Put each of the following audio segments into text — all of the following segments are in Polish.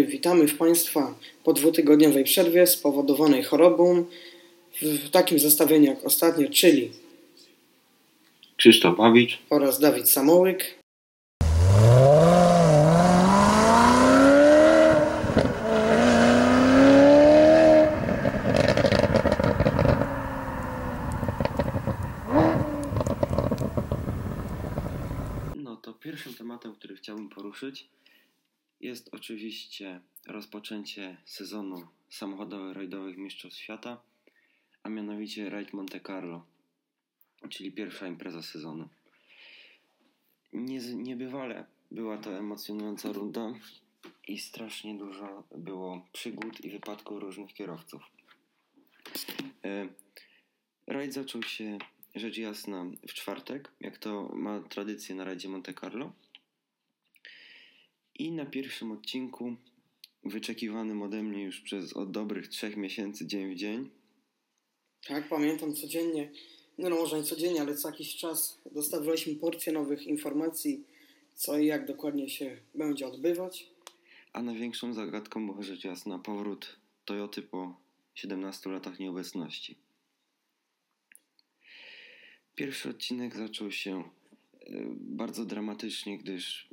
Witamy w Państwa po dwutygodniowej przerwie spowodowanej chorobą w takim zestawieniu jak ostatnio, czyli Krzysztof Bawicz oraz Dawid Samołyk. No to pierwszym tematem, który chciałbym poruszyć jest oczywiście rozpoczęcie sezonu samochodowych rajdowych Mistrzostw Świata, a mianowicie Rajd Monte Carlo, czyli pierwsza impreza sezonu. Nie, niebywale była to emocjonująca runda i strasznie dużo było przygód i wypadków różnych kierowców. E, Rajd zaczął się rzecz jasna w czwartek, jak to ma tradycję na rajdzie Monte Carlo. I na pierwszym odcinku, wyczekiwanym ode mnie już przez od dobrych trzech miesięcy dzień w dzień, Tak, pamiętam codziennie, no, no może nie codziennie, ale co jakiś czas dostawaliśmy porcję nowych informacji, co i jak dokładnie się będzie odbywać. a największą zagadką była rzecz jasna powrót Toyoty po 17 latach nieobecności. Pierwszy odcinek zaczął się e, bardzo dramatycznie, gdyż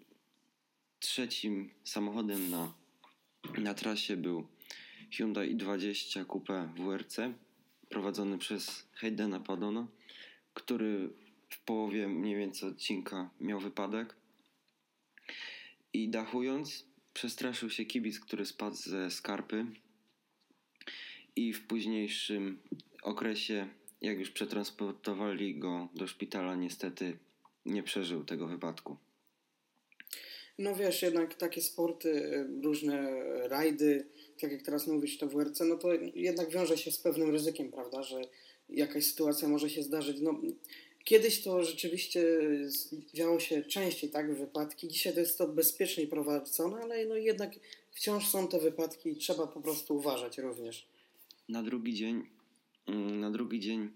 trzecim samochodem na, na trasie był Hyundai i20 Coupe WRC prowadzony przez Haydena Padona, który w połowie mniej więcej odcinka miał wypadek i dachując przestraszył się kibic, który spadł ze skarpy i w późniejszym okresie, jak już przetransportowali go do szpitala, niestety nie przeżył tego wypadku. No wiesz, jednak takie sporty, y, różne rajdy, tak jak teraz mówisz, to WRC, no to jednak wiąże się z pewnym ryzykiem, prawda, że jakaś sytuacja może się zdarzyć. No, kiedyś to rzeczywiście działo się częściej, tak, wypadki. Dzisiaj to jest to bezpieczniej prowadzone, ale no jednak wciąż są te wypadki i trzeba po prostu uważać również. Na drugi dzień, mm, na drugi dzień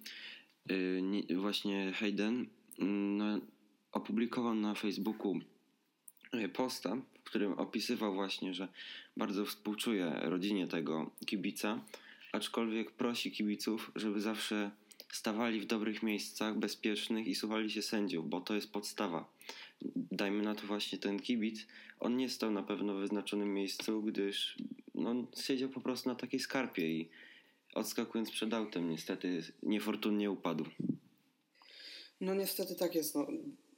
y, nie- właśnie Hayden mm, no, opublikował na Facebooku posta, w którym opisywał właśnie, że bardzo współczuje rodzinie tego kibica, aczkolwiek prosi kibiców, żeby zawsze stawali w dobrych miejscach, bezpiecznych i słuchali się sędziów, bo to jest podstawa. Dajmy na to właśnie ten kibic. On nie stał na pewno w wyznaczonym miejscu, gdyż no, siedział po prostu na takiej skarpie i odskakując przed autem niestety niefortunnie upadł. No niestety tak jest, no,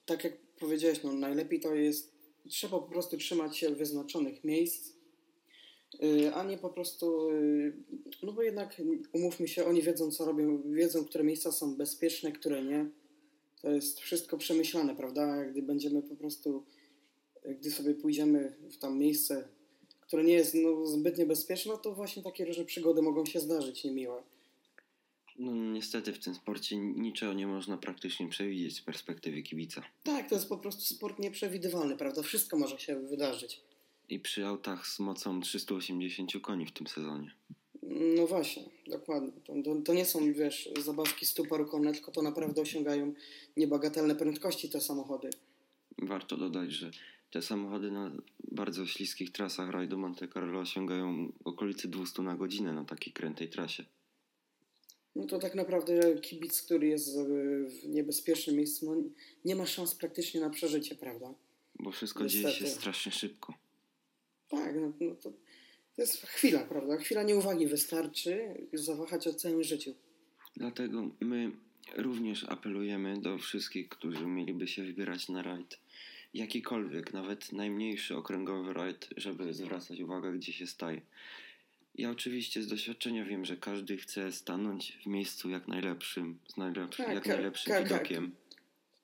tak jak powiedziałeś, no najlepiej to jest, trzeba po prostu trzymać się wyznaczonych miejsc, y, a nie po prostu, y, no bo jednak umówmy się, oni wiedzą co robią, wiedzą, które miejsca są bezpieczne, które nie. To jest wszystko przemyślane, prawda? Gdy będziemy po prostu, gdy sobie pójdziemy w tam miejsce, które nie jest no, zbyt niebezpieczne, no to właśnie takie różne przygody mogą się zdarzyć niemiłe. No niestety w tym sporcie niczego nie można praktycznie przewidzieć z perspektywy kibica. Tak, to jest po prostu sport nieprzewidywalny, prawda? Wszystko może się wydarzyć. I przy autach z mocą 380 koni w tym sezonie. No właśnie, dokładnie. To, to, nie są, wiesz, zabawki stu paru konne, tylko to naprawdę osiągają niebagatelne prędkości te samochody. Warto dodać, że te samochody na bardzo śliskich trasach rajdu Monte Carlo osiągają okolice 200 na godzinę na takiej krętej trasie. No to tak naprawdę kibic, który jest e, w niebezpiecznym miejscu, no nie ma szans praktycznie na przeżycie, prawda? Bo wszystko dzieje się Niestety. strasznie szybko. Tak, no, no to, to jest chwila, prawda? Chwila nieuwagi wystarczy zawahać o całym życiu. Dlatego my również apelujemy do wszystkich, którzy mieliby się wybierać na rajd. Jakikolwiek, nawet najmniejszy okręgowy rajd, żeby zwracać uwagę, gdzie się staje. Ja oczywiście z doświadczenia wiem, że każdy chce stanąć w miejscu jak najlepszym, z najlepszy, Tak, jak ka- najlepszym ka- ka- widokiem.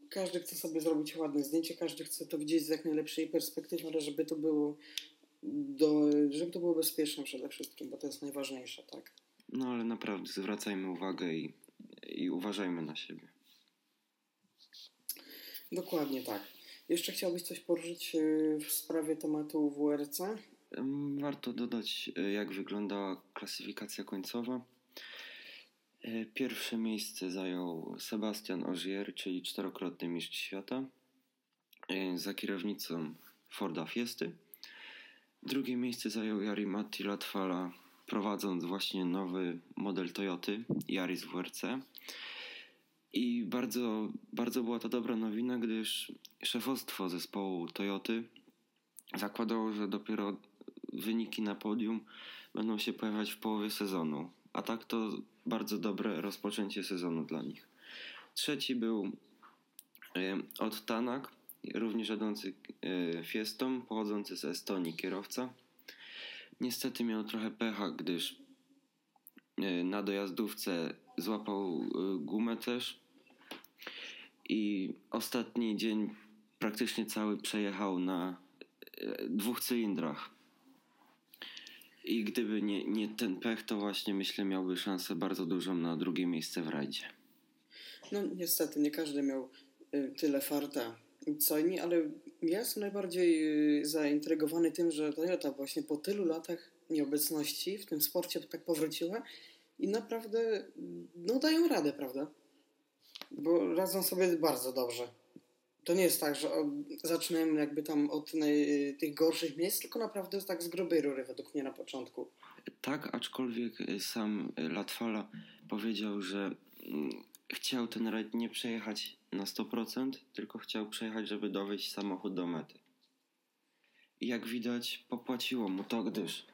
Każdy chce sobie zrobić ładne zdjęcie, każdy chce to widzieć z jak najlepszej perspektywy, ale żeby to było do, żeby to było bezpieczne przede wszystkim, bo to jest najważniejsze, tak? No ale naprawdę zwracajmy uwagę i, i uważajmy na siebie. Dokładnie tak. Jeszcze chciałbyś coś poruszyć yy, w sprawie tematu WRC? Warto dodać, e, jak wyglądała klasyfikacja końcowa. E, Pierwsze miejsce zajął Sebastian Ogier, czyli czterokrotny mistrz świata, e, za kierownicą Forda Fiesty. Drugie miejsce zajął Jari Matti Latwala, prowadząc właśnie nowy model Toyoty, Yaris WRC. I bardzo, bardzo była to dobra nowina, gdyż szefostwo zespołu Toyoty zakładało, że dopiero wyniki na podium będą się pojawiać w połowie sezonu. A tak to bardzo dobre rozpoczęcie sezonu dla nich. Trzeci był od Tanak, również jadący Fiestą, pochodzący z Estonii kierowca. Niestety miał trochę pecha, gdyż na dojazdówce złapał gumę też i ostatni dzień praktycznie cały przejechał na dwóch cylindrach. I gdyby nie, nie ten pech, to właśnie myślę miałby szansę bardzo dużą na drugie miejsce w rajdzie. No niestety, nie każdy miał y, tyle farta co inni, ale ja jestem najbardziej y, zaintrygowany tym, że Toyota właśnie po tylu latach nieobecności w tym sporcie tak powróciła i naprawdę no dają radę, prawda? Bo radzą sobie bardzo dobrze. To nie jest tak, że zaczynałem jakby tam od tych gorszych miejsc, tylko naprawdę tak z grubej rury według mnie na początku. Tak, aczkolwiek sam Latwala powiedział, że mm, chciał ten rajd nie przejechać na 100%, tylko chciał przejechać, żeby dowieść samochód do mety. I jak widać, popłaciło mu to, gdyż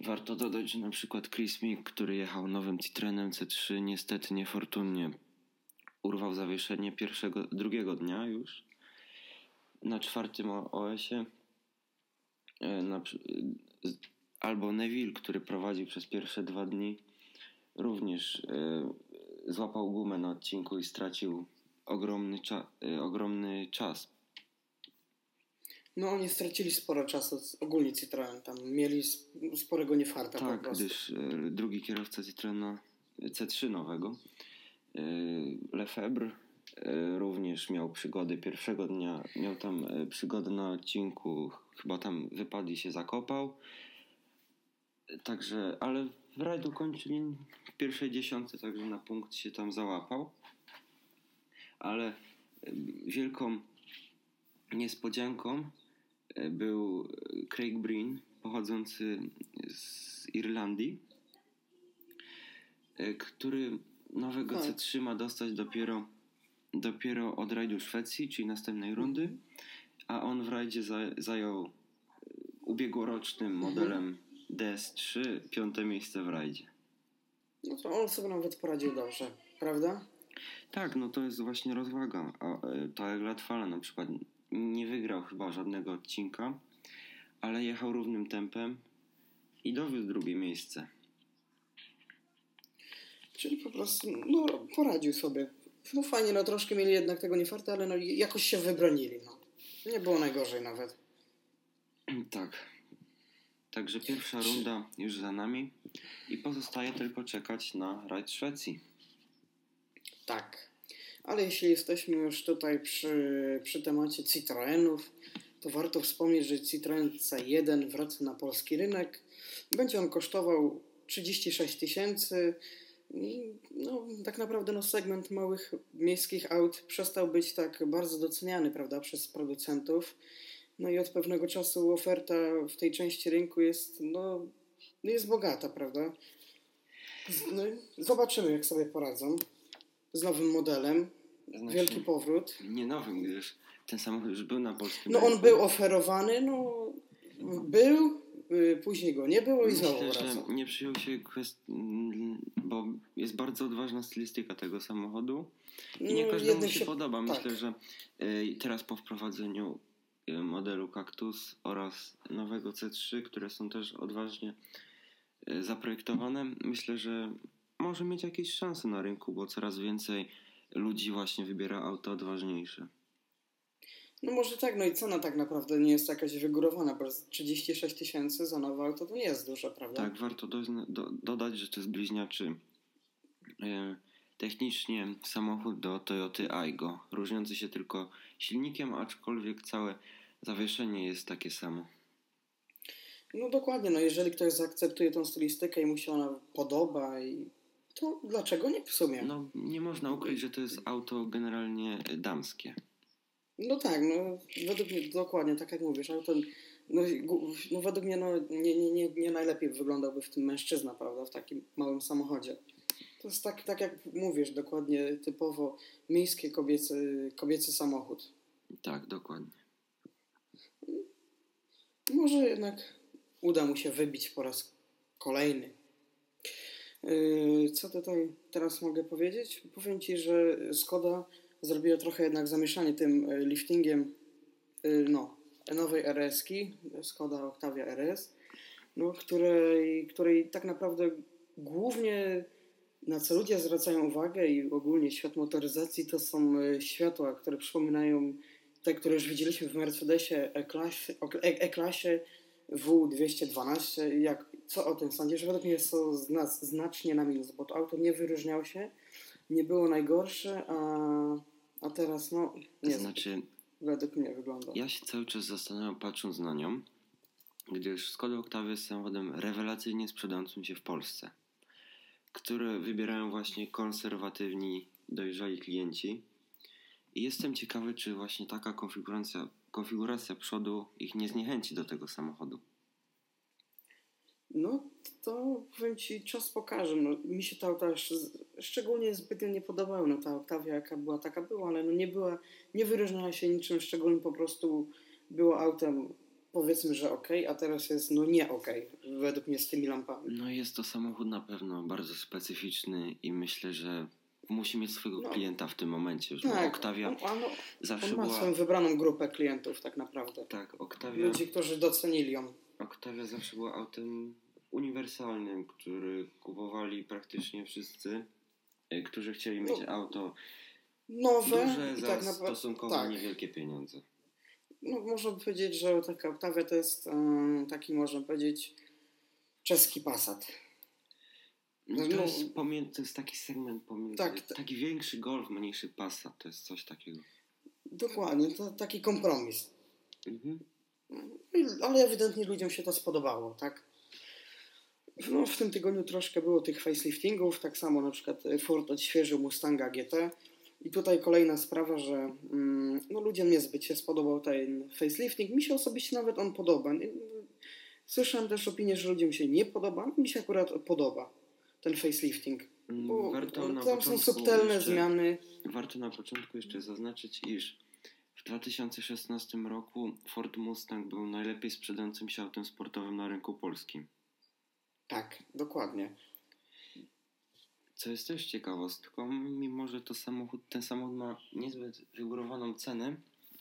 warto dodać, że na przykład Chris Mick, który jechał nowym Citroenem C3, niestety niefortunnie urwał zawieszenie pierwszego, drugiego dnia już na czwartym OS-ie. E, na, albo Neville, który prowadził przez pierwsze dwa dni, również e, złapał gumę na odcinku i stracił ogromny, cza y, ogromny czas. No oni stracili sporo czasu, ogólnie Citroen, tam mieli sporego niefarta tak, po prostu. gdyż drugi kierowca Citroena C3 nowego, Lefebvre, również miał przygody pierwszego dnia, miał tam przygodę na odcinku, chyba tam wypadł i się zakopał. Także, ale w rajdu kończyli w pierwszej dziesiątce, także na punkt się tam załapał ale wielką niespodzianką był Craig Breen, pochodzący z Irlandii, który nowego tak. C3 ma dostać dopiero, dopiero od rajdu Szwecji, czyli następnej rundy, a on w rajdzie zajął ubiegłorocznym mhm. modelem DS3 piąte miejsce w rajdzie. No to on sobie nawet poradził dobrze, prawda? Tak, no to jest właśnie rozwaga. A e, tak Latwala na przykład nie wygrał chyba żadnego odcinka, ale jechał równym tempem i dowiózł drugie miejsce. Czyli po prostu no, poradził sobie. No fajnie, no troszkę mieli jednak tego niefarta, ale no jakoś się wybronili. No. Nie było najgorzej nawet. Tak. Także pierwsza runda już za nami i pozostaje tylko czekać na rajd Szwecji. Tak. Ale jeśli jesteśmy już tutaj przy, przy temacie Citroenów, to warto wspomnieć, że Citroen C1 wraca na polski rynek. Będzie on kosztował 36 tysięcy. No, tak naprawdę no, segment małych miejskich aut przestał być tak bardzo doceniany prawda, przez producentów. No i od pewnego czasu oferta w tej części rynku jest, no, jest bogata, prawda? No, zobaczymy, jak sobie poradzą z nowym modelem. Znaczy, Wielki powrót. Nie nowym, gdyż ten samochód już był na polskim No on był oferowany, no był, później go nie było i Myślę, znowu wracał. że nie przyjął się kwestii, bo jest bardzo odważna stylistyka tego samochodu i nie no, każdemu się, się podoba. Tak. Myślę, że y, teraz po wprowadzeniu y, modelu Cactus oraz nowego C3, które są też odważnie zaprojektowane, myślę, że może mieć jakieś szanse na rynku, bo coraz więcej ludzi właśnie wybiera auto odważniejsze. No może tak, no i cena tak naprawdę nie jest jakaś wygórowana, bo 36 tysięcy za nowe auto to nie jest dużo, prawda? Tak, warto do, do, dodać, że to jest bliźniaczy e, technicznie samochód do Toyoty Aygo, różniący się tylko silnikiem, aczkolwiek całe zawieszenie jest takie samo. No dokładnie, no jeżeli ktoś zaakceptuje tą stylistykę i mu się ona podoba i to dlaczego nie w sumie? No, nie można ukryć, że to jest auto generalnie damskie. No tak, no według mnie dokładnie, tak jak mówisz, auto no, no według mnie no, nie, nie, nie, nie najlepiej wyglądałby w tym mężczyzna, prawda, w takim małym samochodzie. To jest tak, tak jak mówisz, dokładnie typowo miejski kobiecy, kobiecy samochód. Tak, dokładnie. Może jednak uda mu się wybić po raz kolejny. Yy, co tutaj teraz mogę powiedzieć? Powiem Ci, że Skoda zrobiła trochę jednak zamieszanie tym y, liftingiem yy, no, nowej RS-ki, Skoda Octavia RS, no, której, której tak naprawdę głównie na co ludzie zwracają uwagę i ogólnie świat motoryzacji to są y, światła, które przypominają te, które już widzieliśmy w Mercedesie E-klasie W212. Jak, co o tym sądzisz? Według mnie jest to znacznie na minus, bo to auto nie wyróżniało się, nie było najgorsze, a, a teraz no nie znaczy, według mnie wygląda. Ja się cały czas zastanawiam patrząc na nią, gdyż Skoda Octavia jest samochodem rewelacyjnie sprzedającym się w Polsce, które wybierają właśnie konserwatywni, dojrzali klienci. I jestem ciekawy, czy właśnie taka konfiguracja, konfiguracja przodu ich nie zniechęci do tego samochodu. No, to powiem Ci, czas pokaże. No, mi się ta auta szczególnie zbytnio nie podobały. No, ta Octavia jaka była, taka była, ale no, nie była, nie wyróżniała się niczym szczególnym, po prostu było autem powiedzmy, że ok, a teraz jest no nie ok, według mnie z tymi lampami. No jest to samochód na pewno bardzo specyficzny i myślę, że musi mieć swojego no, klienta w tym momencie. Już tak, Octavia on, on, zawsze on ma była... swoją wybraną grupę klientów tak naprawdę. Tak, Octavia... Ludzi, którzy docenili ją. Octavia zawsze była autem uniwersalnym, który kupowali praktycznie wszyscy, e, którzy chcieli mieć no, auto nowe duże za tak stosunkowo tak. niewielkie pieniądze. No, można powiedzieć, że taka Octavia to jest um, taki, można powiedzieć, czeski Passat. No, to, no, jest pomiędzy, to jest taki segment pomiędzy, tak, taki większy Golf, mniejszy Passat, to jest coś takiego. Dokładnie, to taki kompromis. Mhm. Ale ewidentnie ludziom się to spodobało, tak? No, w tym tygodniu troszkę było tych faceliftingów, tak samo na przykład Ford odświeżył Mustanga GT i tutaj kolejna sprawa, że mm, no, ludziom niezbyt się spodobał ten facelifting. Mi się osobiście nawet on podoba. Słyszałem też opinię, że ludziom się nie podoba. Mi się akurat podoba ten facelifting. Bo mm, warto na tam są subtelne jeszcze, zmiany. Warto na początku jeszcze zaznaczyć, iż w 2016 roku Ford Mustang był najlepiej sprzedającym się autem sportowym na rynku polskim. Tak, dokładnie. Co jest też ciekawostką, mimo że to samochód, ten samochód ma niezbyt wygórowaną cenę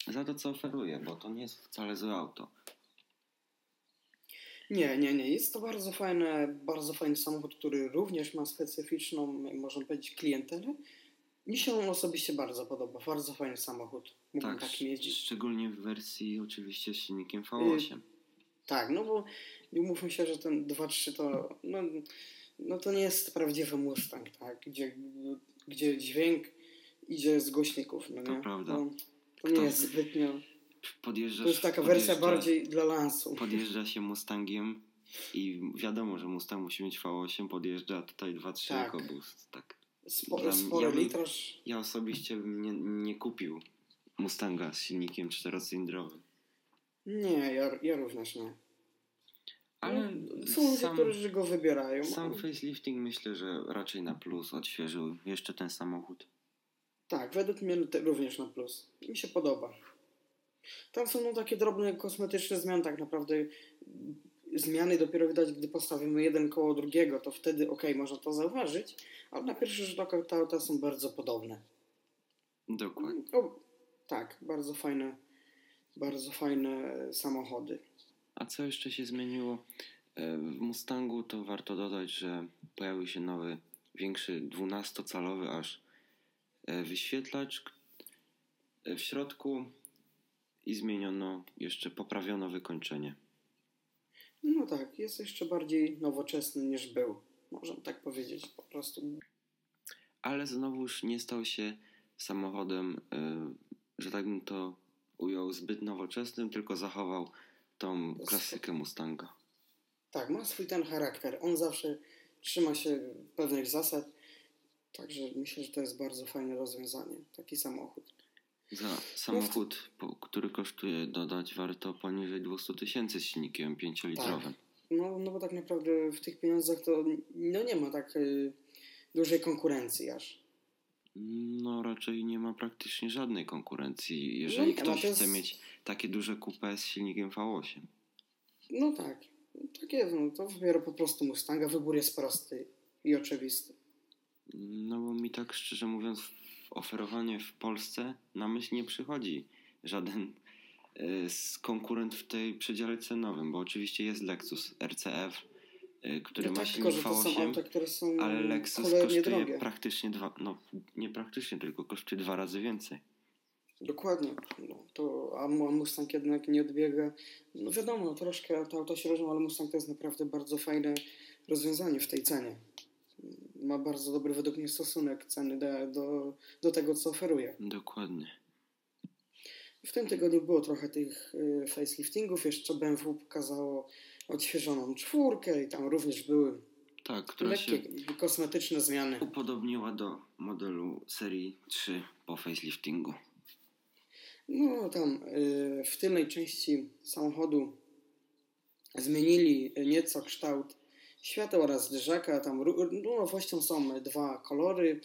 za to, co oferuje, bo to nie jest wcale złe auto. Nie, nie, nie. Jest to bardzo fajne, bardzo fajny samochód, który również ma specyficzną, można powiedzieć, klientelę. Mi się on osobiście bardzo podoba. Bardzo fajny samochód. Mógłbym tak, takim jeździć. Szczególnie w wersji oczywiście z silnikiem V8. Yy, tak, no bo umówmy się, że ten 2.3 to no, no to nie jest prawdziwy Mustang, tak? Gdzie, gdzie dźwięk idzie z głośników, no nie? To prawda. No, to nie jest zbytnio... Podjeżdżasz, to jest taka wersja bardziej dla lansu. Podjeżdża się Mustangiem i wiadomo, że Mustang musi mieć V8, podjeżdża tutaj 2.3 tak. jako boost. Tak. Spory ja, litraż. Ja osobiście bym nie, nie kupił Mustanga z silnikiem czterocylindrowym. Nie, ja, ja również nie. Ale no, są ludzie, którzy go wybierają. Sam facelifting myślę, że raczej na plus odświeżył jeszcze ten samochód. Tak, według mnie również na plus. Mi się podoba. Tam są no, takie drobne kosmetyczne zmiany, tak naprawdę zmiany dopiero widać, gdy postawimy jeden koło drugiego, to wtedy ok, można to zauważyć, ale na pierwszy rzut oka te auta są bardzo podobne. Dokładnie. O, tak, bardzo fajne, bardzo fajne samochody. A co jeszcze się zmieniło? E, w Mustangu to warto dodać, że pojawił się nowy, większy 12-calowy aż e, wyświetlacz e, w środku i zmieniono, jeszcze poprawiono wykończenie. No tak, jest jeszcze bardziej nowoczesny niż był. Można tak powiedzieć po prostu. Ale znowuż nie stał się samochodem, że tak bym to ujął, zbyt nowoczesnym, tylko zachował tą klasykę Mustanga. Tak, ma swój ten charakter. On zawsze trzyma się pewnych zasad. Także myślę, że to jest bardzo fajne rozwiązanie. Taki samochód. Za samochód, który kosztuje, dodać warto poniżej 200 tysięcy z silnikiem 5-litrowym. Tak. No, no bo tak naprawdę w tych pieniądzach to no nie ma tak y, dużej konkurencji aż. No raczej nie ma praktycznie żadnej konkurencji, jeżeli nie, no ktoś to jest- chce mieć takie duże coupé z silnikiem V8. No tak, tak jest, no to wybiorę po prostu Mustanga, wybór jest prosty i oczywisty. No bo mi tak szczerze mówiąc oferowanie w Polsce na myśl nie przychodzi żaden z konkurent w tej przedziale cenowym, bo oczywiście jest Lexus RCF, y, który no ma tak, silnik że to są V8, auta, które są ale Lexus kosztuje drogie. praktycznie dwa, no nie praktycznie, tylko kosztuje dwa razy więcej. Dokładnie. No, to, a Mu- Mustang jednak nie odbiega. No wiadomo, troszkę te auta się różnią, ale Mustang to jest naprawdę bardzo fajne rozwiązanie w tej cenie. Ma bardzo dobry według mnie stosunek ceny do, do, do tego, co oferuje. Dokładnie. W tym tygodniu było trochę tych y, faceliftingów. Jeszcze BMW pokazało odświeżoną czwórkę i tam również były Tak, która lekkie się kosmetyczne zmiany. upodobniła do modelu serii 3 po faceliftingu. No tam y, w tylnej części samochodu zmienili nieco kształt świateł oraz zderzaka. Tam ró- no, nowością są dwa kolory.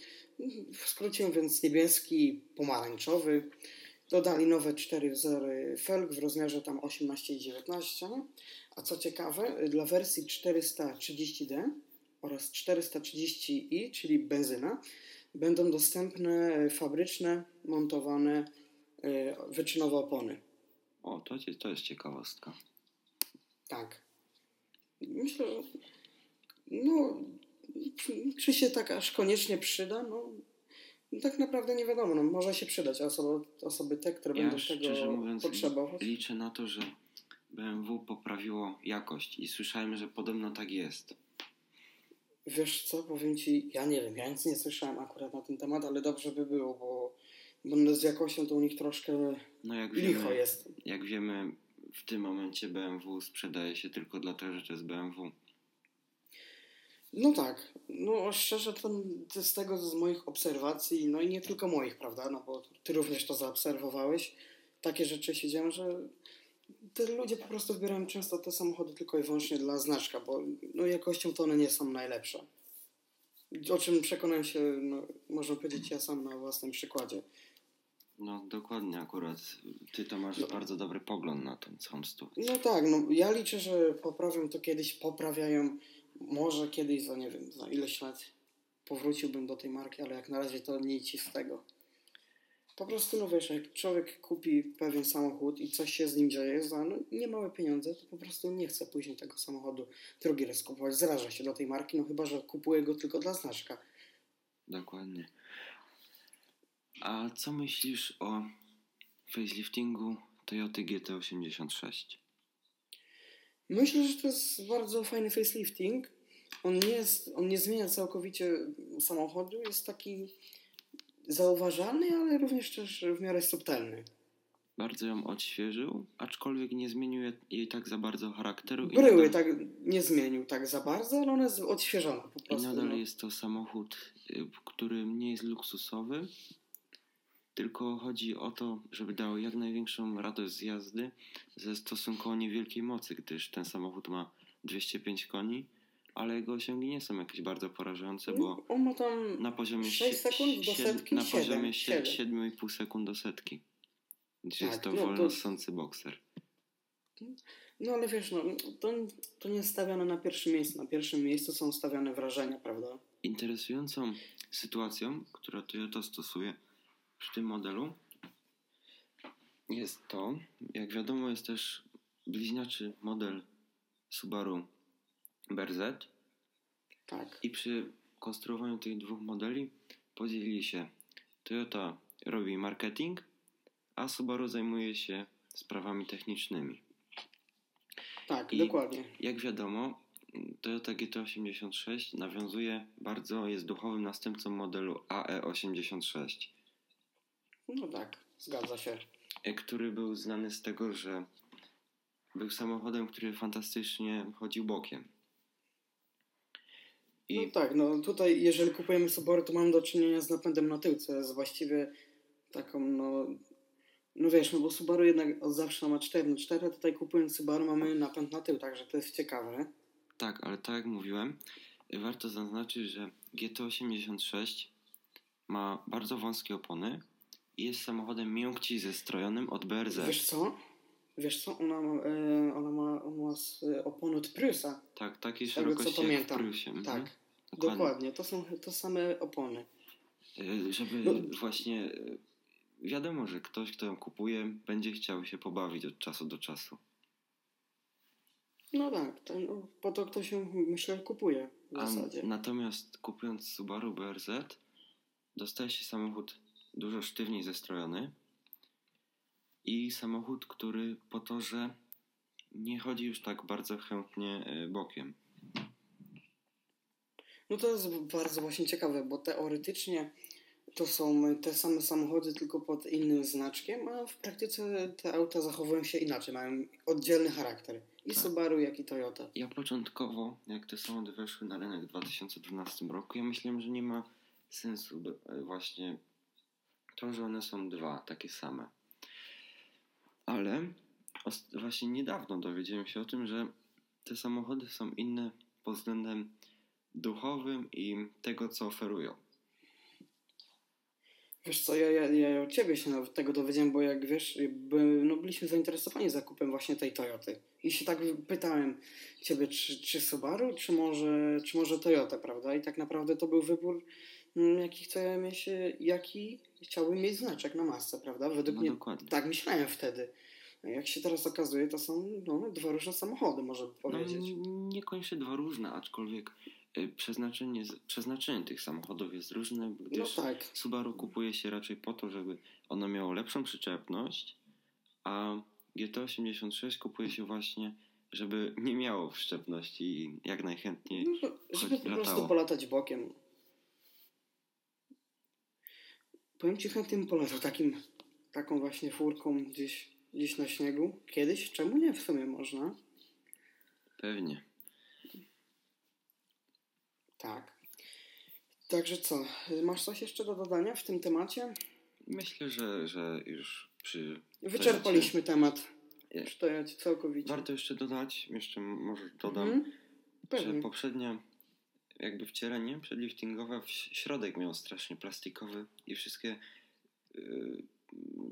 W skrócie mówiąc niebieski i pomarańczowy. Dodali nowe cztery wzory felg w rozmiarze tam 18 i 19. A co ciekawe, dla wersji 430D oraz 430i, czyli benzyna, będą dostępne fabryczne, montowane y, wyczynowe opony. O, to, to jest ciekawostka. Tak. Myślę, no, czy- się tak aż koniecznie przyda? No, tak naprawdę nie wiadomo. No, może się przydać osoby, osoby te, które Ja będą tego mówiąc potrzebować. liczę na to, że BMW poprawiło jakość i słyszałem, że podobno tak jest. Wiesz co, powiem Ci, ja nie wiem, ja nic nie słyszałem akurat na ten temat, ale dobrze by było, bo, bo z jakością to u nich troszkę No jak licho wiemy, jest. jak wiemy, w tym momencie BMW sprzedaje się tylko dlatego, że to jest BMW. No tak, no szczerze to, to z tego z moich obserwacji, no i nie tylko moich, prawda, no bo ty również to zaobserwowałeś, takie rzeczy się dzieją, że te ludzie po prostu wybierają często te samochody tylko i wyłącznie dla znaczka, bo no jakością to one nie są najlepsze. O czym przekonałem się, no, można powiedzieć, ja sam na własnym przykładzie. No dokładnie akurat. Ty to masz No. bardzo dobry pogląd na tą całą. No tak, no ja liczę, że poprawią to kiedyś, poprawiają, może kiedyś za, nie wiem, za ileś lat powróciłbym do tej marki, ale jak na razie to nic z tego. Po prostu, no wiesz, jak człowiek kupi pewien samochód i coś się z nim dzieje za no, niemałe pieniądze, to po prostu nie chce później tego samochodu drugi raz kupować, zraża się do tej marki, no chyba, że kupuje go tylko dla znaczka. Dokładnie. A co myślisz o faceliftingu Toyota GT86? Myślę, że to jest bardzo fajny facelifting. On nie, jest, on nie zmienia całkowicie samochodu, jest taki zauważalny, ale również też w miarę subtelny. Bardzo ją odświeżył, aczkolwiek nie zmienił je- jej tak za bardzo charakteru. i Bryły nadal- tak nie zmienił tak za bardzo, ale ona jest odświeżona po I prostu. nadal no. jest to samochód, y, który nie jest luksusowy, tylko chodzi o to, żeby dał jak największą radość z jazdy ze stosunkowo niewielkiej mocy, gdyż ten samochód ma 205 koni, ale jego osiągi nie są jakieś bardzo porażające, bo On ma tam na poziomie 6 sie- sekund do setki, na siedem, poziomie siedem. 7,5 sekund do setki. Gdzie Tak, jest to no to- wolno ssący bokser. No ale wiesz, no, to, to nie jest stawiane na pierwszym miejscu. Na pierwszym miejscu są stawiane wrażenia, prawda? Interesującą sytuacją, którą Toyota stosuje przy tym modelu, jest to, jak wiadomo, jest też bliźniaczy model Subaru BRZ Tak. i przy konstruowaniu tych dwóch modeli podzielili się. Toyota robi marketing, a Subaru zajmuje się sprawami technicznymi. Tak, I- dokładnie. Jak wiadomo, Toyota GT86 nawiązuje bardzo, jest duchowym następcą modelu E AE86, No tak, zgadza się. e, który był znany z tego, że był samochodem, który fantastycznie chodził bokiem. I No tak, no tutaj jeżeli kupujemy Subaru, to mamy do czynienia z napędem na tył, co jest właściwie taką no, No wiesz, no bo Subaru jednak od zawsze ma 4 na 4 tutaj kupując Subaru mamy napęd na tył, także to jest ciekawe. Tak, ale tak jak mówiłem, warto zaznaczyć, że GT86 ma bardzo wąskie opony jest samochodem miękciej zestrojonym od BRZ. Wiesz co? Wiesz co? Ona ma, e, ona ma, ma e, opony od Prusa. Tak, takiej co szerokości jak w pamiętam. Mhm. Tak, Dokładnie. dokładnie. To są to same opony. Y, Żeby No. właśnie wiadomo, że ktoś, kto ją kupuje, będzie chciał się pobawić od czasu do czasu. No tak, to, no, po to ktoś ją myślę kupuje w A zasadzie. natomiast kupując Subaru BRZ, dostaje się samochód dużo sztywniej zestrojony i samochód, który po to, że nie chodzi już tak bardzo chętnie y, bokiem. No to jest bardzo właśnie ciekawe, bo teoretycznie to są te same samochody, tylko pod innym znaczkiem, a w praktyce te auta zachowują się inaczej, mają oddzielny charakter. I Tak. Subaru, jak i Toyota. Ja początkowo, jak te samochody weszły na rynek w 2012 roku, ja myślałem, że nie ma sensu e, właśnie to, że one są dwa takie same. Ale właśnie niedawno dowiedziałem się o tym, że te samochody są inne pod względem duchowym i tego, co oferują. Wiesz co, ja, ja, ja od ciebie się nawet tego dowiedziałem, bo jak wiesz, no byliśmy zainteresowani zakupem właśnie tej Toyoty. I się tak pytałem ciebie, czy, czy Subaru, czy może, czy może Toyota, prawda? I tak naprawdę to był wybór, jaki chciałem mieć, e, jaki chciałbym mieć znaczek na masce, prawda? Według No mnie dokładnie. tak myślałem wtedy. A Jak się teraz okazuje, to są no, dwa różne samochody, by No, powiedzieć. n- niekoniecznie dwa różne, aczkolwiek y, przeznaczenie, przeznaczenie tych samochodów jest różne, No tak. Subaru kupuje się raczej po to, żeby ono miało lepszą przyczepność, a GT86 kupuje się właśnie, żeby nie miało przyczepności i jak najchętniej. No, żeby po prostu polatać bokiem. Powiem ci chętnie bym polatał takim, taką właśnie furką gdzieś, gdzieś na śniegu. Kiedyś? Czemu nie? W sumie można. Pewnie. Tak. Także co? Masz coś jeszcze do dodania w tym temacie? Myślę, że, że już przy. Wyczerpaliśmy temat. Toyocie całkowicie. Warto jeszcze dodać, jeszcze może dodam, Mhm. że Pewnie. Jakby wcielenie przedliftingowe w środek miał strasznie plastikowy i wszystkie yy,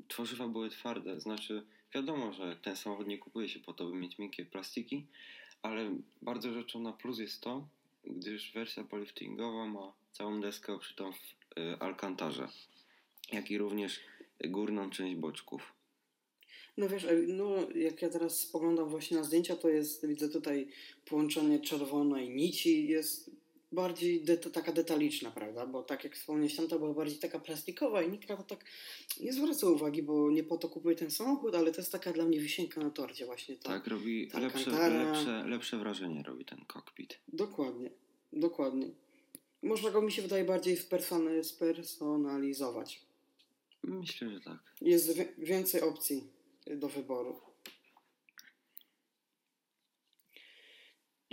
tworzywa były twarde. Znaczy, wiadomo, że ten samochód nie kupuje się po to, by mieć miękkie plastiki, ale bardzo rzeczą na plus jest to, gdyż wersja poliftingowa ma całą deskę obszytą w yy, alkantarze, jak i również górną część boczków. No wiesz, no jak ja teraz spoglądam właśnie na zdjęcia, to jest, widzę tutaj połączenie czerwonej nici, jest bardziej det- taka detaliczna, prawda? Bo tak jak wspomniałeś, tamta była bardziej taka plastikowa i nikt na to tak nie zwraca uwagi, bo nie po to kupuję ten samochód, ale to jest taka dla mnie wisienka na torcie właśnie. Ta. Tak, robi ta lepsze, lepsze, lepsze wrażenie robi ten kokpit. Dokładnie, dokładnie. Można go, mi się wydaje, bardziej spersony- spersonalizować. Myślę, że tak. Jest więcej opcji do wyboru.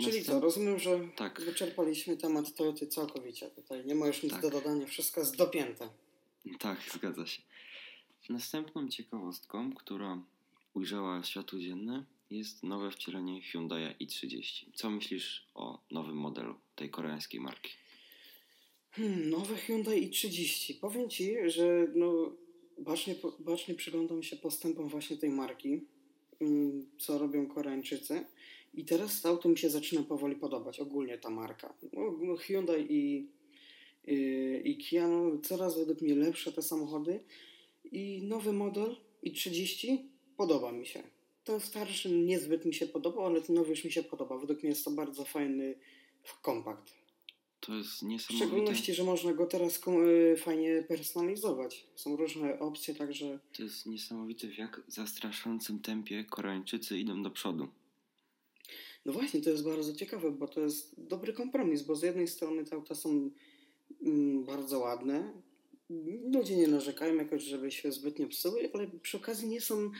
Czyli co, Następ- rozumiem, że Tak. wyczerpaliśmy temat Toyoty całkowicie. Tutaj nie ma już nic Tak. do dodania, wszystko jest dopięte. Tak, zgadza się. Następną ciekawostką, która ujrzała światło dzienne, jest nowe wcielenie Hyundai i30. Co myślisz o nowym modelu tej koreańskiej marki? Hmm, nowe Hyundai i30. Powiem Ci, że no, bacznie, bacznie przyglądam się postępom właśnie tej marki, mm, co robią Koreańczycy. I teraz to auto mi się zaczyna powoli podobać, ogólnie ta marka. No, no, Hyundai i, i, i Kia, no, coraz według mnie lepsze te samochody. I nowy model i30 podoba mi się. Ten starszy niezbyt mi się podobał, ale ten nowy już mi się podoba. Według mnie jest to bardzo fajny kompakt. To jest W niesamowite. szczególności, że można go teraz y, fajnie personalizować. Są różne opcje, także To jest niesamowite, w jak zastraszającym tempie Koreańczycy idą do przodu. No właśnie, to jest bardzo ciekawe, bo to jest dobry kompromis, bo z jednej strony te auta są mm, bardzo ładne, ludzie nie narzekają jakoś, żeby się zbytnio psuły, ale przy okazji nie są,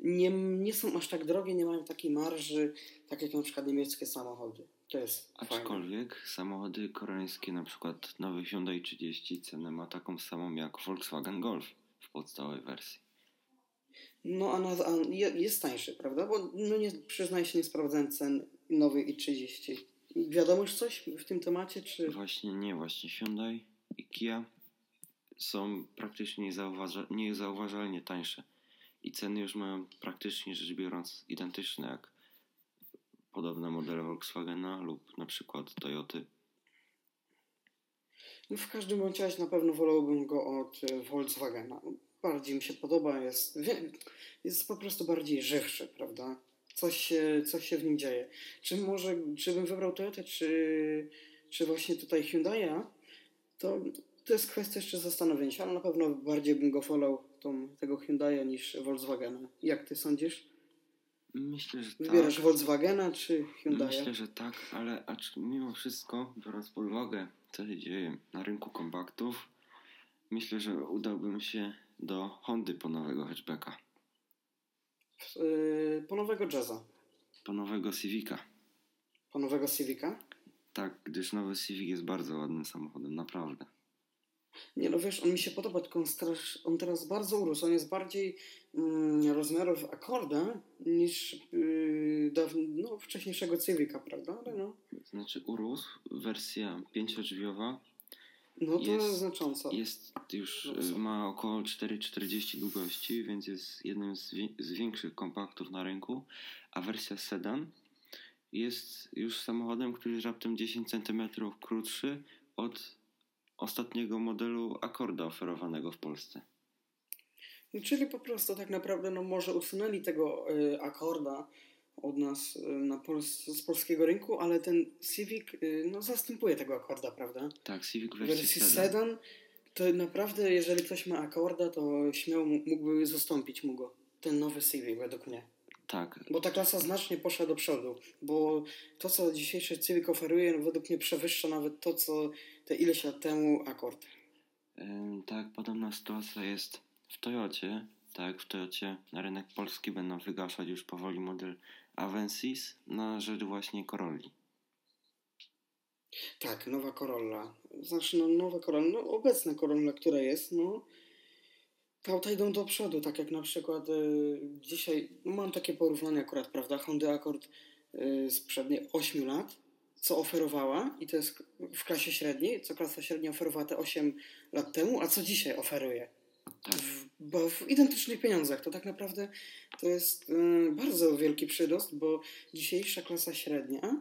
nie, nie są aż tak drogie, nie mają takiej marży, tak jak na przykład niemieckie samochody. To jest fajne. Aczkolwiek samochody koreańskie, na przykład nowy Hyundai 30, cenę ma taką samą jak Volkswagen Golf w podstawowej wersji. No, a, na, a je- jest tańszy, prawda? Bo no nie, przyznaję się, nie sprawdzałem cen nowej i 30. Wiadomo już coś w tym temacie, czy... Właśnie nie, właśnie Hyundai i Kia są praktycznie niezauważa- niezauważalnie tańsze. I ceny już mają praktycznie rzecz biorąc identyczne jak podobne modele Volkswagena lub na przykład Toyoty. No w każdym bądź razie na pewno wolałbym go od e, Volkswagena. Bardziej mi się podoba, jest, jest po prostu bardziej żywszy, prawda? Coś się, coś się w nim dzieje. Czy może, czy bym wybrał Toyotę, czy, czy właśnie tutaj Hyundai'a, to, to jest kwestia jeszcze zastanowienia się, ale na pewno bardziej bym go wolał tą, tego Hyundai'a niż Volkswagena. Jak ty sądzisz? Myślę, że tak. Wybierasz Volkswagena czy Hyundai'a? Myślę, że tak, ale acz mimo wszystko, biorąc pod uwagę, co się dzieje na rynku kompaktów, myślę, że udałbym się do Hondy po nowego hatchbacka, Yy, po nowego Jazza, po nowego Civica. po nowego Civica. Tak, gdyż nowy Civic jest bardzo ładnym samochodem, naprawdę. Nie no wiesz, on mi się podoba, tylko on, strasz, on teraz bardzo urósł. On jest bardziej mm, rozmiarów Accorda niż yy, no, wcześniejszego Civica, prawda? Ale no, Znaczy urósł, wersja pięciodrzwiowa no to Jest- znacząco. jest już, No y, ma około 4,40 długości, więc jest jednym z, wi- z większych kompaktów na rynku, a wersja sedan jest już samochodem, który jest raptem 10 cm krótszy od ostatniego modelu Accorda oferowanego w Polsce. Czyli po prostu tak naprawdę no, może usunęli tego y, Accorda od nas y, na Pols- z polskiego rynku, ale ten Civic y, no, zastępuje tego Accorda, prawda? Tak, Civic wersji, wersji sedan. to naprawdę, jeżeli ktoś ma Accorda, to śmiało mógłby zastąpić mu go. Ten nowy Civic według mnie. Tak, Bo ta klasa znacznie poszła do przodu, bo to, co dzisiejszy Civic oferuje, no, według mnie przewyższa nawet to, co te ileś lat temu Accord. Ym, Tak, podobna sytuacja jest w Toyocie. Tak, w Toyocie na rynek polski będą wygaszać już powoli model Avensis na rzecz właśnie Corolli. Tak, nowa Corolla. Znaczy, no, nowa Corolla, no, obecna Corolla, która jest, no, te auta idą do przodu, tak jak na przykład y, dzisiaj, no, mam takie porównanie akurat, prawda, Honda Accord y, sprzed 8 lat, co oferowała, i to jest w klasie średniej, co klasa średnia oferowała te 8 lat temu, a co dzisiaj oferuje. Tak. W, bo w identycznych pieniądzach. To tak naprawdę to jest y, bardzo wielki przyrost, bo dzisiejsza klasa średnia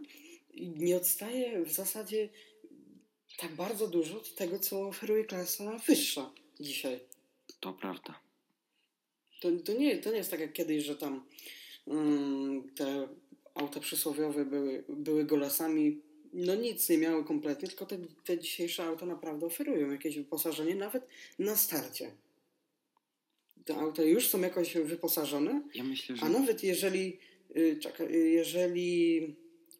nie odstaje w zasadzie tak bardzo dużo od tego, co oferuje klasa wyższa dzisiaj. To prawda. To, to, nie, to nie jest tak jak kiedyś, że tam mm, te auta przysłowiowe były, były golasami, no nic nie miały kompletnie, tylko te, te dzisiejsze auta naprawdę oferują jakieś wyposażenie, nawet na starcie. Te auta już są jakoś wyposażone, Ja myślę, że a nawet jeżeli, y, czekaj, y, jeżeli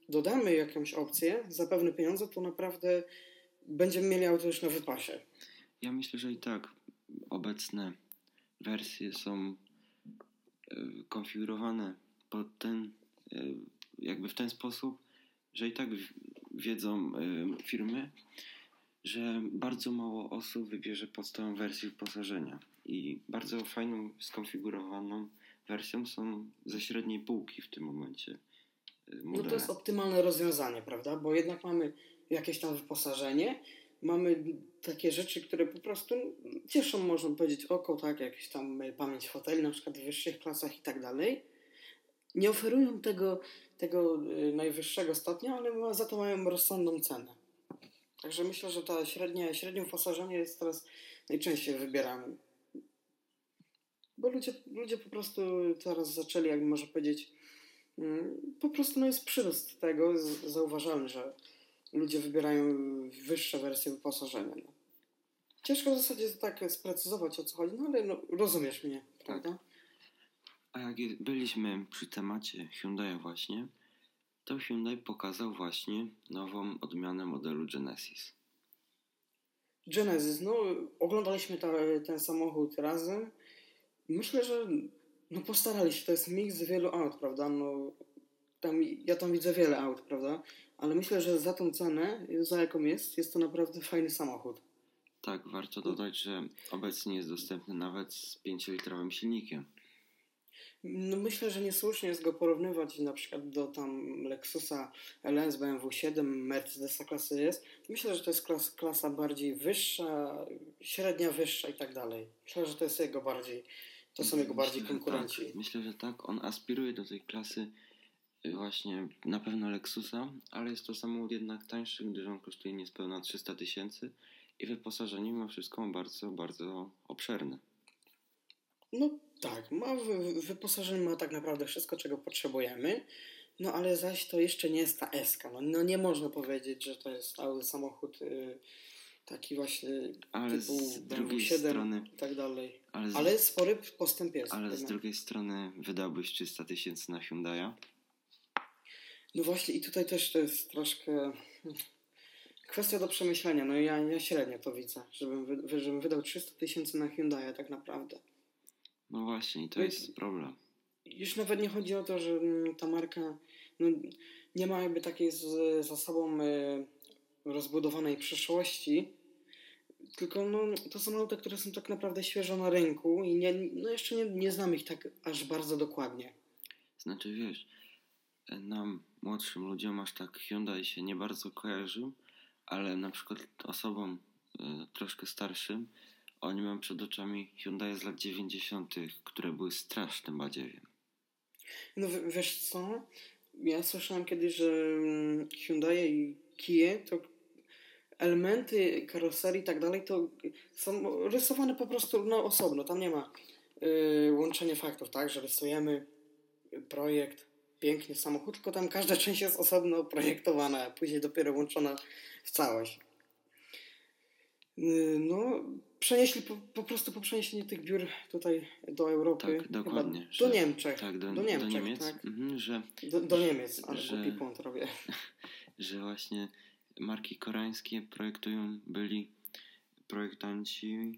dodamy jakąś opcję za pewne pieniądze, to naprawdę będziemy mieli auto już na wypasie. ja myślę, że i tak obecne wersje są e, konfigurowane pod ten jakby w ten sposób, że i tak wiedzą firmy, że bardzo mało osób wybierze podstawową wersję wyposażenia i bardzo fajną skonfigurowaną wersją są ze średniej półki w tym momencie e, No to jest optymalne rozwiązanie, prawda? Bo jednak mamy jakieś tam wyposażenie, mamy takie rzeczy, które po prostu cieszą, można powiedzieć, oko, tak, jakieś tam y, pamięć foteli, na przykład w wyższych klasach i tak dalej. Nie oferują tego, tego y, najwyższego stopnia, ale za to mają rozsądną cenę. Także myślę, że ta średnia, średnie wyposażenie jest teraz najczęściej wybieranym. Bo ludzie, ludzie po prostu teraz zaczęli, jak można powiedzieć, Mm, Po prostu no jest przyrost tego, zauważalny, że ludzie wybierają wyższe wersje wyposażenia. No. Ciężko w zasadzie tak sprecyzować o co chodzi, no ale no, rozumiesz mnie, prawda? A jak byliśmy przy temacie Hyundai właśnie, to Hyundai pokazał właśnie nową odmianę modelu Genesis. Genesis, no oglądaliśmy ta, ten samochód razem. Myślę, że no postarali się, to jest miks wielu aut, prawda? No, tam, ja tam widzę wiele aut, prawda? Ale myślę, że za tą cenę, za jaką jest, jest to naprawdę fajny samochód. Tak, warto dodać, że obecnie jest dostępny nawet z 5-litrowym silnikiem. No myślę, że niesłusznie jest go porównywać na przykład do tam Lexusa LS, BMW 7, Mercedesa klasy S. Myślę, że to jest klas, klasa bardziej wyższa, średnia wyższa i tak dalej. Myślę, że to jest jego bardziej, to są jego bardziej Myślę, konkurenci. Tak. Myślę, że tak. On aspiruje do tej klasy y, właśnie na pewno Lexusa, ale jest to samochód jednak tańszy, gdyż on kosztuje niespełna 300 tysięcy i wyposażenie mimo wszystko bardzo, bardzo obszerne. No tak, ma wy, wyposażenie ma tak naprawdę wszystko, czego potrzebujemy. No ale zaś to jeszcze nie jest ta S. No, no nie można powiedzieć, że to jest cały samochód y, taki właśnie Ale typu z drugiej 7 strony, i tak dalej. ale z, Ale spory postęp jest. ale z drugiej strony wydałbyś 300 tysięcy na Hyundai'a. No właśnie i tutaj też to jest troszkę kwestia do przemyślenia. No ja, ja średnio to widzę, żebym, wy, żebym wydał 300 tysięcy na Hyundai tak naprawdę. No właśnie, i to No i- jest problem. Już nawet nie chodzi o to, że mm, ta marka no, nie ma jakby takiej z, za sobą y, rozbudowanej przyszłości, tylko no, to są auta, które są tak naprawdę świeżo na rynku i nie, no jeszcze nie, nie znam ich tak aż bardzo dokładnie. Znaczy wiesz, nam młodszym ludziom aż tak Hyundai się nie bardzo kojarzył, ale na przykład osobom y, troszkę starszym, oni mają przed oczami Hyundai z lat 90., które były strasznym badziewiem. No w- wiesz co, ja słyszałem kiedyś, że mm, Hyundai i Kia to elementy karoserii i tak dalej to są rysowane po prostu no, osobno, tam nie ma y, łączenia faktów, tak, że rysujemy projekt, piękny samochód, tylko tam każda część jest osobno projektowana, a później dopiero łączona w całość. Y, No, przenieśli po, po prostu po przeniesieniu tych biur tutaj do Europy. Tak, dokładnie, Do Niemczech. Tak, do, do do, Niemczech, Niemiec, tak. mhm, że, Do, do Niemiec, ale że- głupi błąd robię. że właśnie marki koreańskie projektują byli projektanci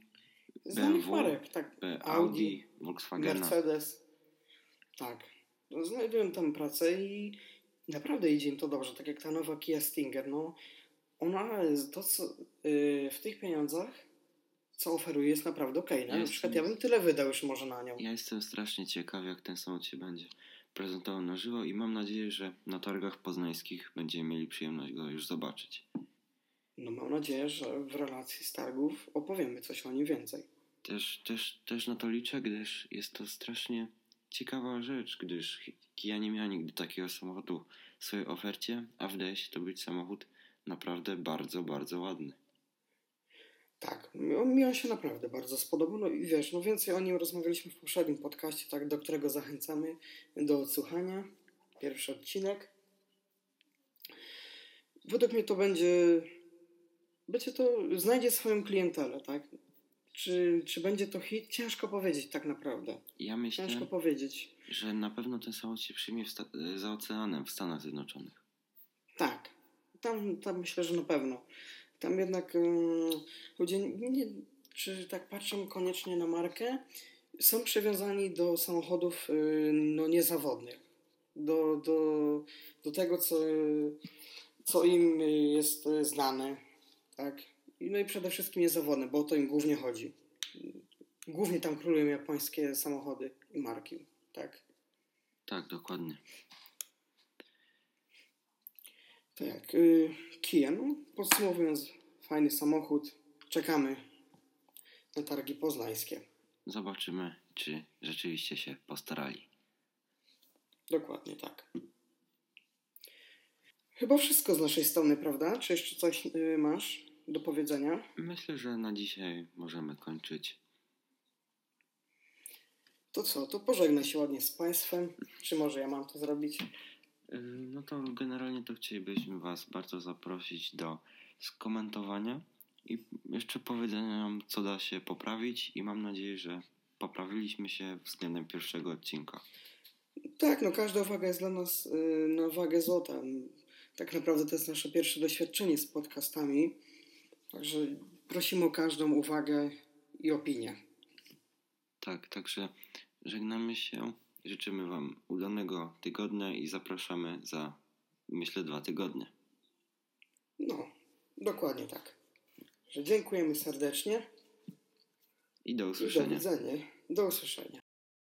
Znanych BMW, marek, tak. Audi, Volkswagena. Mercedes. Tak. No, znajdują tam pracę i naprawdę idzie im to dobrze. Tak jak ta nowa Kia Stinger, no ona to co yy, w tych pieniądzach co oferuje jest naprawdę okej. no. Na Jest- przykład ja bym tyle wydał już może na nią. Ja jestem strasznie ciekaw, jak ten samochód się będzie prezentował na żywo i mam nadzieję, że na targach poznańskich będziemy mieli przyjemność go już zobaczyć. No mam nadzieję, że w relacji z targów opowiemy coś o nim więcej. Też, też, też na to liczę, gdyż jest to strasznie ciekawa rzecz, gdyż Kia nie miała nigdy takiego samochodu w swojej ofercie, a wydaje się to być samochód naprawdę bardzo, bardzo ładny. Tak, mi on, się naprawdę bardzo spodobał. No i wiesz, no więcej o nim rozmawialiśmy w poprzednim podcaście, tak, do którego zachęcamy do odsłuchania. Pierwszy odcinek. Według mnie to będzie. Będzie to. Znajdzie swoją klientelę, tak? Czy, czy będzie to hit? Ciężko powiedzieć tak naprawdę. Ja myślę, Ciężko powiedzieć. że na pewno ten samochód się przyjmie za oceanem w Stanach Zjednoczonych. Tak. Tam, tam myślę, że na pewno. Tam jednak ym, ludzie, nie, czy tak patrzą koniecznie na markę, są przywiązani do samochodów y, no, niezawodnych. Do, do, do tego, co, co im y, jest y, znane. Tak? No i przede wszystkim niezawodne, bo o to im głównie chodzi. Głównie tam królują japońskie samochody i marki. Tak. Tak, dokładnie. Tak, y, Kia, no podsumowując, fajny samochód. Czekamy na targi poznańskie. Zobaczymy, czy rzeczywiście się postarali. Dokładnie tak. Chyba wszystko z naszej strony, prawda? Czy jeszcze coś y, masz do powiedzenia? Myślę, że na dzisiaj możemy kończyć. To co, to pożegnaj się ładnie z Państwem. Czy może ja mam to zrobić? No to generalnie to chcielibyśmy Was bardzo zaprosić do skomentowania i jeszcze powiedzenia nam, co da się poprawić i mam nadzieję, że poprawiliśmy się względem pierwszego odcinka. Tak, no każda uwaga jest dla nas y, na wagę złota. Tak naprawdę to jest nasze pierwsze doświadczenie z podcastami. Także prosimy o każdą uwagę i opinię. Tak, także żegnamy się, życzymy Wam udanego tygodnia i zapraszamy za, myślę, dwa tygodnie. No, dokładnie tak. Że dziękujemy serdecznie I do i do usłyszenia. widzenia. Do usłyszenia.